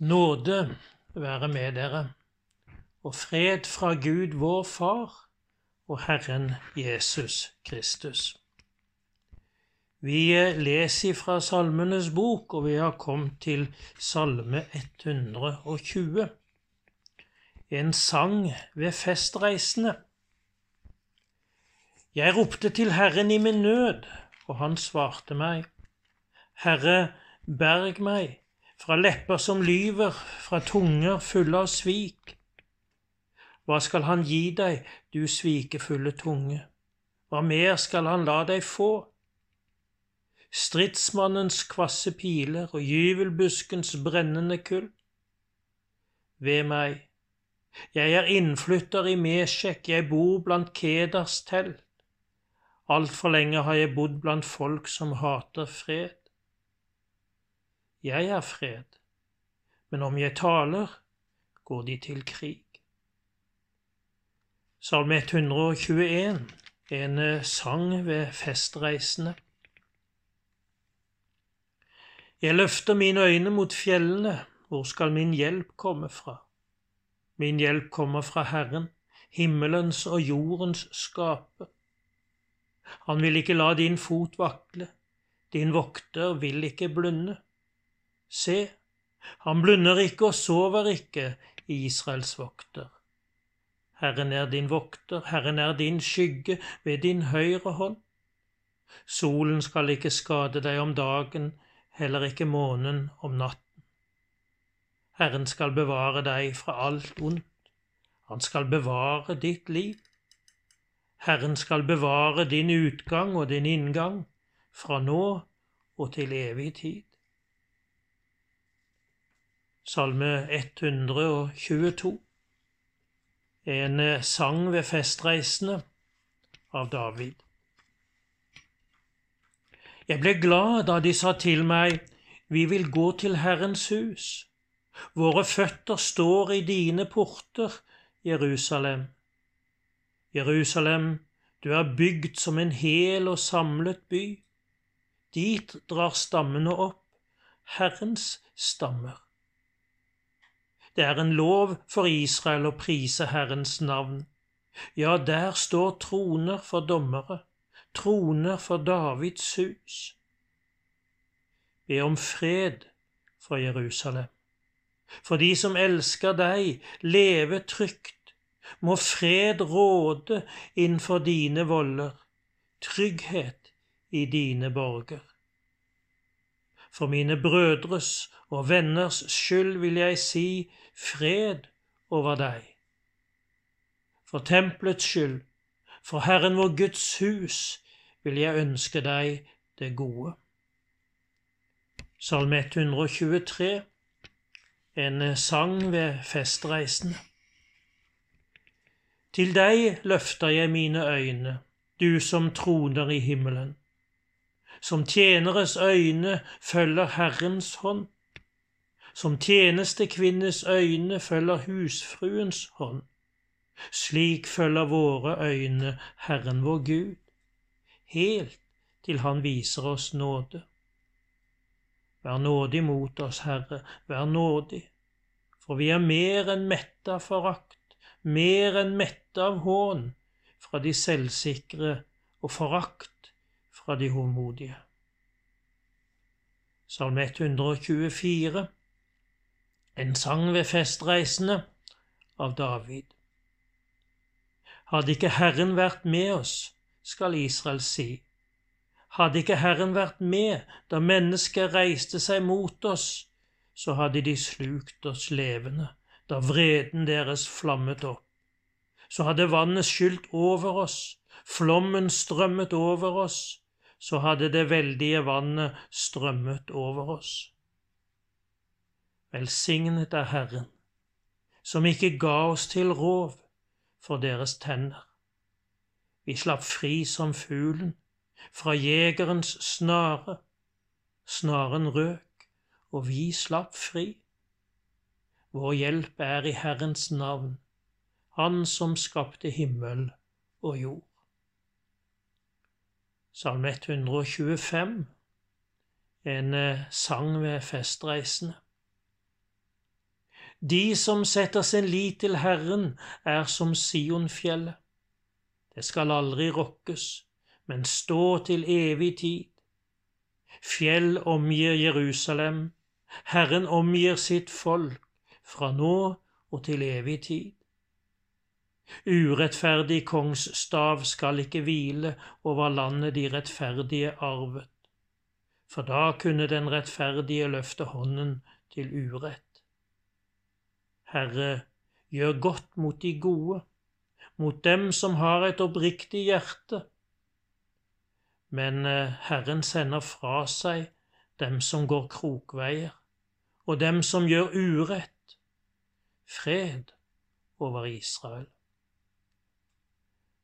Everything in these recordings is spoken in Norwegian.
Nåde være med dere, og fred fra Gud vår Far og Herren Jesus Kristus. Vi leser fra Salmenes bok, og vi har kommet til Salme 120. En sang ved festreisende. Jeg ropte til Herren i min nød, og han svarte meg. Herre, berg meg fra lepper som lyver, fra tunger fulle av svik. Hva skal han gi deg, du svikefulle tunge? Hva mer skal han la deg få? Stridsmannens kvasse piler og gyvelbuskens brennende kull. Ved meg, jeg er innflytter i Mesjek, jeg bor blant Kedars telt. Altfor lenge har jeg bodd blant folk som hater fred. Jeg er fred, men om jeg taler, går de til krig. Salme 121, en eh, sang ved festreisende. Jeg løfter mine øyne mot fjellene, hvor skal min hjelp komme fra? Min hjelp kommer fra Herren, himmelens og jordens skaper. Han vil ikke la din fot vakle, din vokter vil ikke blunde. Se, han blunder ikke og sover ikke, Israels vokter. Herren er din vokter, Herren er din skygge ved din høyre hånd. Solen skal ikke skade deg om dagen, heller ikke månen om natten. Herren skal bevare deg fra alt ondt, han skal bevare ditt liv. Herren skal bevare din utgang og din inngang, fra nå og til evig tid. Salme 122. En eh, sang ved festreisende av David. Jeg ble glad da de sa til meg, Vi vil gå til Herrens hus. Våre føtter står i dine porter, Jerusalem. Jerusalem, du er bygd som en hel og samlet by. Dit drar stammene opp, Herrens stammer. Det er en lov for Israel å prise Herrens navn. Ja, der står troner for dommere, troner for Davids hus. Be om fred for Jerusalem. For de som elsker deg, leve trygt. Må fred råde innenfor dine voller, trygghet i dine borger. For mine brødres og venners skyld vil jeg si fred over deg. For tempelets skyld, for Herren vår Guds hus, vil jeg ønske deg det gode. Salme 123, en sang ved festreisende. Til deg løfter jeg mine øyne, du som troner i himmelen. Som tjeneres øyne følger Herrens hånd. Som tjenestekvinnes øyne følger husfruens hånd. Slik følger våre øyne Herren vår Gud, helt til Han viser oss nåde. Vær nådig mot oss, Herre, vær nådig, for vi er mer enn mette av forakt, mer enn mette av hån fra de selvsikre og forakt fra de håndmodige. Salme 124 en sang ved festreisende av David. Hadde ikke Herren vært med oss, skal Israel si. Hadde ikke Herren vært med da mennesker reiste seg mot oss, så hadde de slukt oss levende, da vreden deres flammet opp. Så hadde vannet skylt over oss, flommen strømmet over oss, så hadde det veldige vannet strømmet over oss. Velsignet er Herren, som ikke ga oss til rov for deres tenner. Vi slapp fri som fuglen fra jegerens snare. Snaren røk, og vi slapp fri. Vår hjelp er i Herrens navn, Han som skapte himmel og jord. Salme 125, en eh, sang ved festreisende. De som setter sin lit til Herren, er som Sionfjellet. Det skal aldri rokkes, men stå til evig tid. Fjell omgir Jerusalem, Herren omgir sitt folk, fra nå og til evig tid. Urettferdig kongsstav skal ikke hvile over landet de rettferdige arvet, for da kunne den rettferdige løfte hånden til urett. Herre, gjør godt mot de gode, mot dem som har et oppriktig hjerte. Men eh, Herren sender fra seg dem som går krokveier, og dem som gjør urett. Fred over Israel.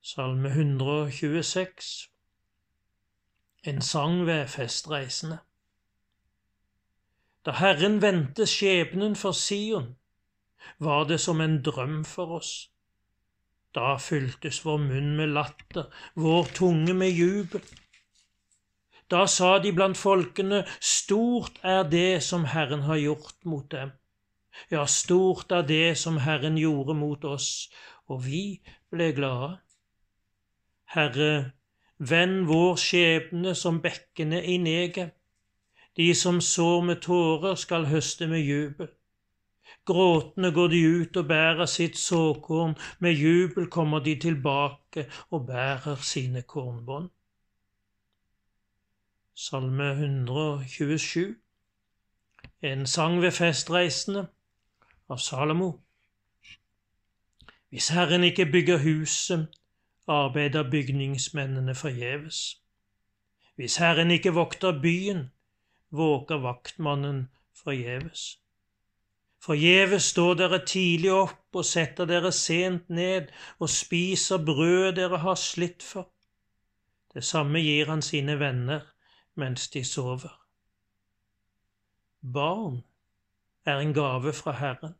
Salme 126 En sang ved festreisende. Da Herren vendte skjebnen for Sion, var det som en drøm for oss. Da fyltes vår munn med latter, vår tunge med jubel. Da sa de blant folkene, stort er det som Herren har gjort mot dem. Ja, stort er det som Herren gjorde mot oss, og vi ble glade. Herre, vend vår skjebne som bekkene i neget. De som sår med tårer, skal høste med jubel. Gråtende går de ut og bærer sitt såkorn, med jubel kommer de tilbake og bærer sine kornbånd. Salme 127 En sang ved festreisende av Salomo. Hvis Herren ikke bygger huset, arbeider bygningsmennene forgjeves. Hvis Herren ikke vokter byen, våker vaktmannen forgjeves. Forgjeves står dere tidlig opp og setter dere sent ned og spiser brød dere har slitt for. Det samme gir han sine venner mens de sover. Barn er en gave fra Herren.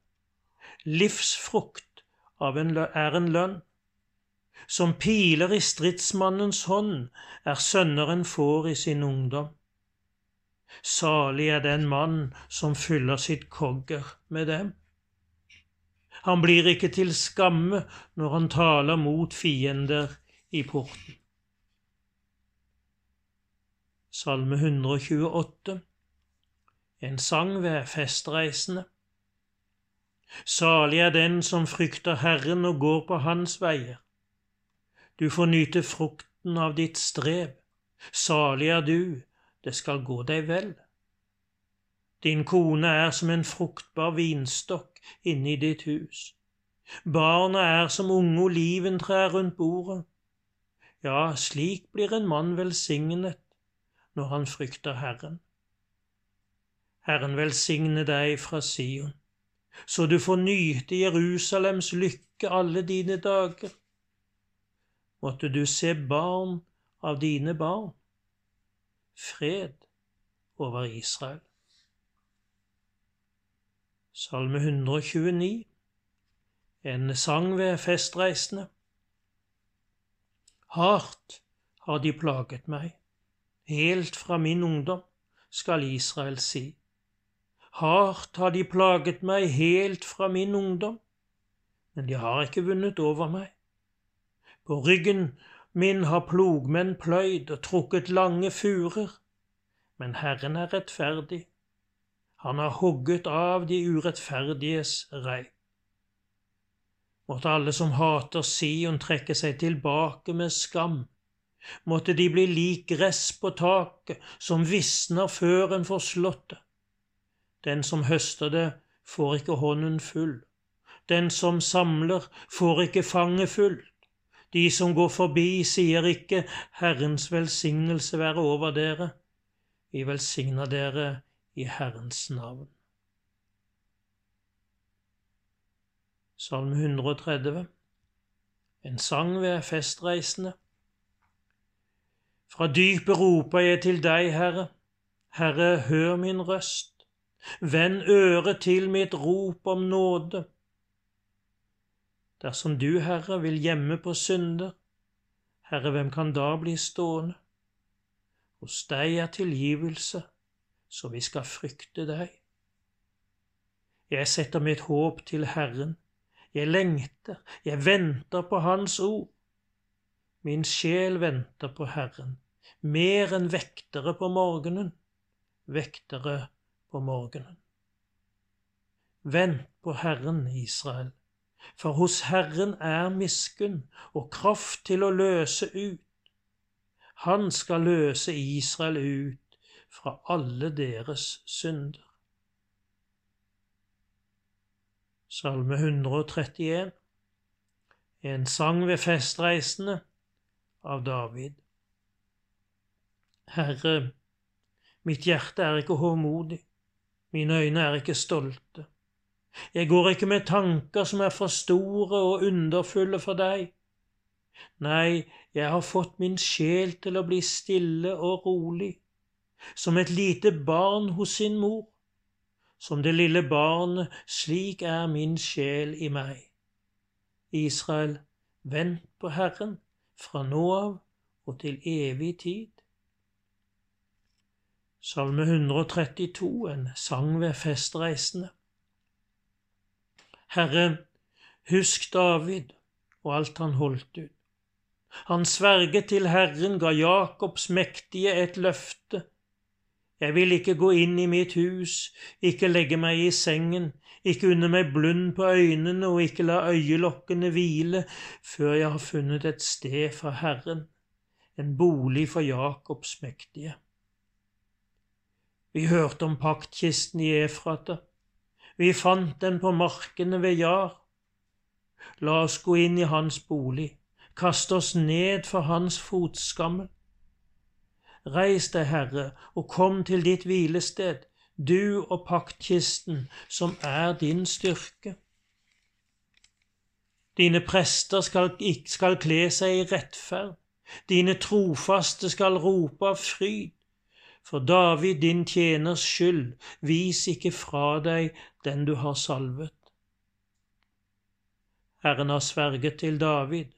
Livsfrukt er en lønn. Som piler i stridsmannens hånd er sønneren får i sin ungdom. Salig er den mann som fyller sitt kogger med dem. Han blir ikke til skamme når han taler mot fiender i porten. Salme 128 En sang ved festreisende. Salig er den som frykter Herren og går på Hans veier. Du får nyte frukten av ditt strev. Salig er du, det skal gå deg vel. Din kone er som en fruktbar vinstokk inne i ditt hus. Barna er som unge oliventrær rundt bordet. Ja, slik blir en mann velsignet når han frykter Herren. Herren velsigne deg fra Sion, så du får nyte Jerusalems lykke alle dine dager måtte du se barn av dine barn. Fred over Israel. Salme 129, en sang ved festreisende. Hardt har de plaget meg, helt fra min ungdom, skal Israel si. Hardt har de plaget meg helt fra min ungdom, men de har ikke vunnet over meg. På ryggen min har plogmenn pløyd og trukket lange furer, men Herren er rettferdig. Han har hogget av de urettferdiges rei. Måtte alle som hater Sion, trekke seg tilbake med skam. Måtte de bli lik gress på taket, som visner før en får slått det. Den som høster det, får ikke hånden full. Den som samler, får ikke fanget fullt. De som går forbi, sier ikke Herrens velsignelse være over dere. Vi velsigner dere i Herrens navn. Salme 130 En sang ved festreisende. Fra dypet roper jeg til deg, Herre. Herre, hør min røst. Vend øret til mitt rop om nåde. Dersom du, Herre, vil gjemme på synder, Herre, hvem kan da bli stående? Hos deg er tilgivelse, så vi skal frykte deg. Jeg setter mitt håp til Herren. Jeg lengter, jeg venter på Hans ord. Min sjel venter på Herren, mer enn vektere på morgenen, vektere på morgenen. Vent på Herren, Israel, for hos Herren er miskunn og kraft til å løse ut. Han skal løse Israel ut fra alle deres synder. Salme 131 En sang ved festreisende av David. Herre, mitt hjerte er ikke håmodig, mine øyne er ikke stolte. Jeg går ikke med tanker som er for store og underfulle for deg. Nei, jeg har fått min sjel til å bli stille og rolig, som et lite barn hos sin mor. Som det lille barnet, slik er min sjel i meg. Israel, vent på Herren, fra nå av og til evig tid. Salme 132, en sang ved festreisende. Herre, husk David og alt han holdt ut. Han sverget til Herren, ga Jakobs mektige et løfte. Jeg vil ikke gå inn i mitt hus, ikke legge meg i sengen, ikke unne meg blund på øynene og ikke la øyelokkene hvile før jeg har funnet et sted for Herren, en bolig for Jakobs mektige. Vi hørte om paktkisten i Efrata. Vi fant den på markene ved Jar. La oss gå inn i hans bolig, kaste oss ned for hans fotskammel. Reis deg, Herre, og kom til ditt hvilested, du og paktkisten, som er din styrke. Dine prester skal, skal kle seg i rettferd, dine trofaste skal rope av fryd. For David, din tjeners skyld, vis ikke fra deg den du har salvet. Herren har sverget til David.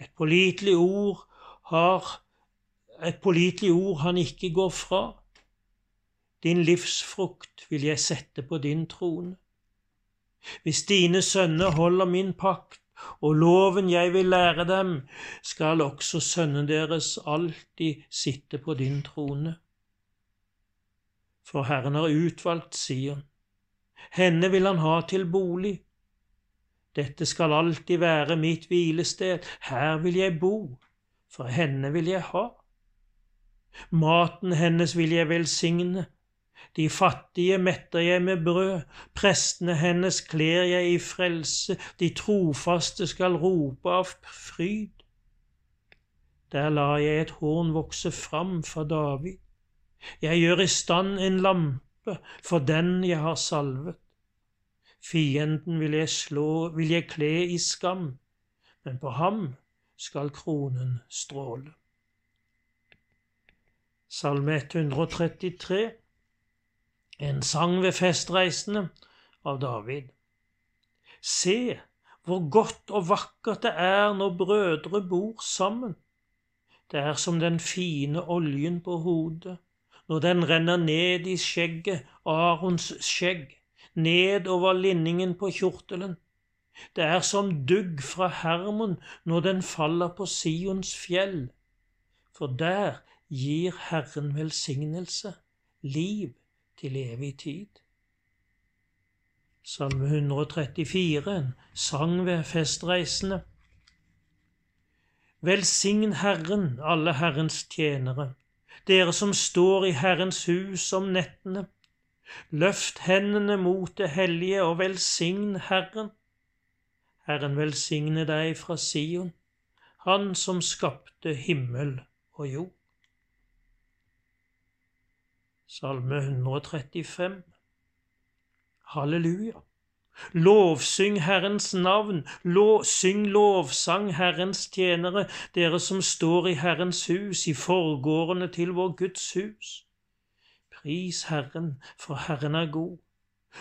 Et pålitelig ord har et pålitelig ord han ikke går fra. Din livsfrukt vil jeg sette på din trone. Hvis dine sønner holder min pakt og loven jeg vil lære dem, skal også sønnen deres alltid sitte på din trone for Herren har utvalgt Sion. Henne vil han ha til bolig. Dette skal alltid være mitt hvilested, her vil jeg bo, for henne vil jeg ha. Maten hennes vil jeg velsigne, de fattige metter jeg med brød, prestene hennes kler jeg i frelse, de trofaste skal rope av fryd. Der lar jeg et horn vokse fram for David. Jeg gjør i stand en lampe for den jeg har salvet. Fienden vil jeg slå, vil jeg kle i skam, men på ham skal kronen stråle. Salme 133 En sang ved festreisende av David. Se hvor godt og vakkert det er når brødre bor sammen. Det er som den fine oljen på hodet når den renner ned i skjegget, Arons skjegg, ned over linningen på kjortelen. Det er som dugg fra Hermon når den faller på Sions fjell, for der gir Herren velsignelse, liv til evig tid. Salme 134, en sang ved festreisende. Velsign Herren, alle Herrens tjenere dere som står i Herrens hus om nettene. Løft hendene mot det hellige og velsign Herren. Herren velsigne deg fra Sion, Han som skapte himmel og jord. Salme 135 Halleluja. Lovsyng Herrens navn, lov, syng lovsang Herrens tjenere, dere som står i Herrens hus, i forgårdene til vår Guds hus. Pris Herren, for Herren er god.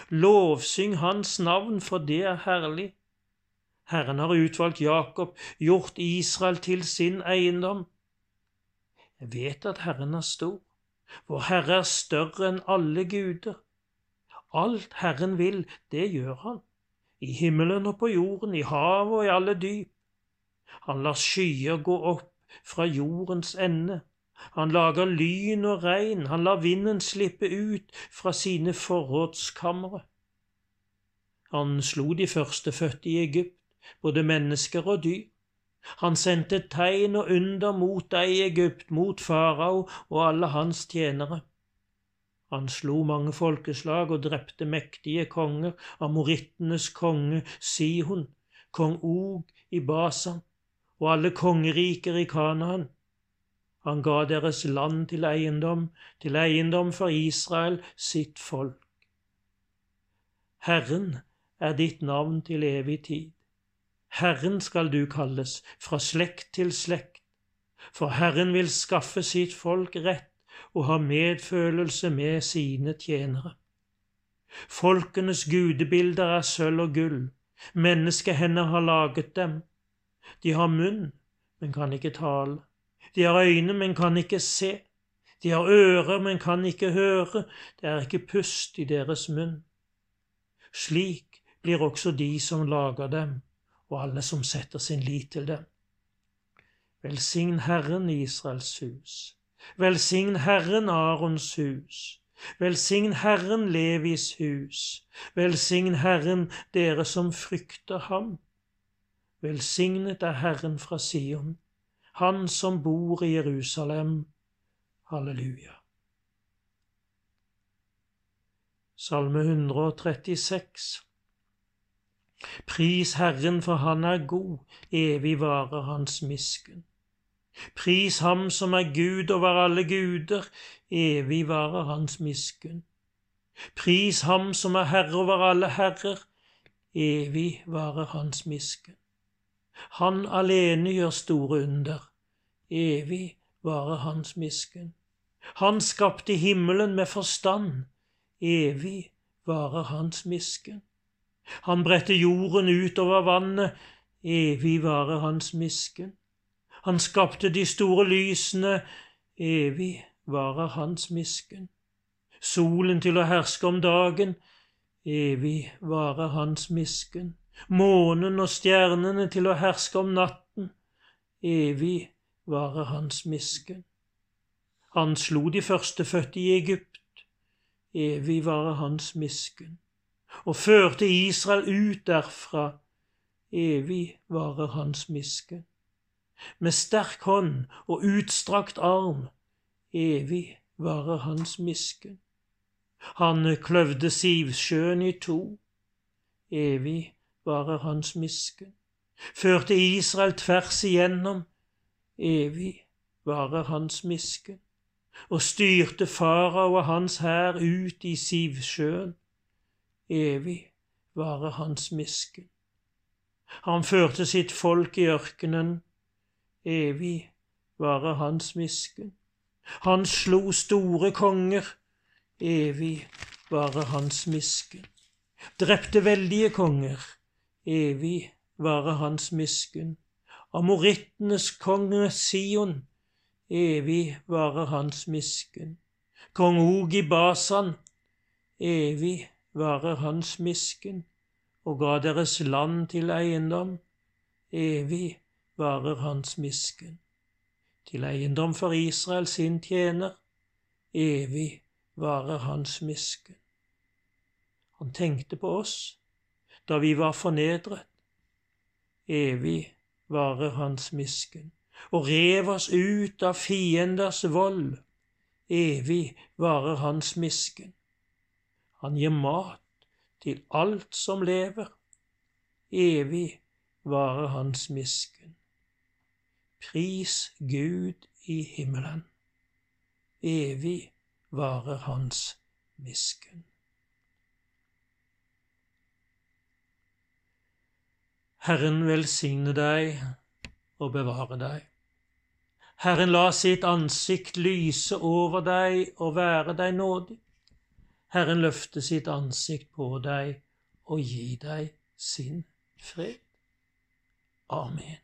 Lovsyng Hans navn, for det er herlig. Herren har utvalgt Jakob, gjort Israel til sin eiendom. Jeg vet at Herren er stor. Vår Herre er større enn alle guder. Alt Herren vil, det gjør han. I himmelen og på jorden, i havet og i alle dyp. Han lar skyer gå opp fra jordens ende. Han lager lyn og regn, han lar vinden slippe ut fra sine forrådskamre. Han slo de førstefødte i Egypt, både mennesker og dyr. Han sendte tegn og under mot deg i Egypt, mot farao og alle hans tjenere. Han slo mange folkeslag og drepte mektige konger, amorittenes konge Sihon, kong Og i Basan og alle kongeriker i Kanaan. Han ga deres land til eiendom, til eiendom for Israel, sitt folk. Herren er ditt navn til evig tid. Herren skal du kalles, fra slekt til slekt, for Herren vil skaffe sitt folk rett og ha medfølelse med sine tjenere. Folkenes gudebilder er sølv og gull, menneskehender har laget dem. De har munn, men kan ikke tale. De har øyne, men kan ikke se. De har ører, men kan ikke høre. Det er ikke pust i deres munn. Slik blir også de som lager dem, og alle som setter sin lit til dem. Velsign Herren Israels hus. Velsign Herren Arons hus. Velsign Herren Levis hus. Velsign Herren dere som frykter ham. Velsignet er Herren fra Sion, han som bor i Jerusalem. Halleluja. Salme 136 Pris Herren, for han er god, evig varer hans miskunn. Pris ham som er Gud over alle guder, evig varer hans miskunn. Pris ham som er herre over alle herrer, evig varer hans miskunn. Han alene gjør store under, evig varer hans miskunn. Han skapte himmelen med forstand, evig varer hans miskunn. Han bredte jorden utover vannet, evig varer hans miskunn. Han skapte de store lysene, evig varer hans miskunn. Solen til å herske om dagen, evig varer hans miskunn. Månen og stjernene til å herske om natten, evig varer hans miskunn. Han slo de førstefødte i Egypt, evig varer hans miskunn, og førte Israel ut derfra, evig varer hans miskunn med sterk hånd og utstrakt arm, evig varer hans miskunn. Han kløvde Sivsjøen i to, evig varer hans miskunn. Førte Israel tvers igjennom, evig varer hans miskunn. Og styrte farao og hans hær ut i Sivsjøen, evig varer hans miskunn. Han førte sitt folk i ørkenen, evig varer hans miskunn. Han slo store konger, evig varer hans miskunn. Drepte veldige konger, evig varer hans miskunn. Amorittenes konge Sion, evig varer hans miskunn. Kong Og i Basan, evig varer hans miskunn, og ga deres land til eiendom, evig varer hans misken, Til eiendom for Israel sin tjener, evig varer hans misken. Han tenkte på oss da vi var fornedret. Evig varer hans misken, og rev oss ut av fienders vold. Evig varer hans misken. Han gir mat til alt som lever. Evig varer hans miskunn. Pris Gud i himmelen. Evig varer hans miskunn. Herren velsigne deg og bevare deg. Herren la sitt ansikt lyse over deg og være deg nådig. Herren løfte sitt ansikt på deg og gi deg sin fred. Amen.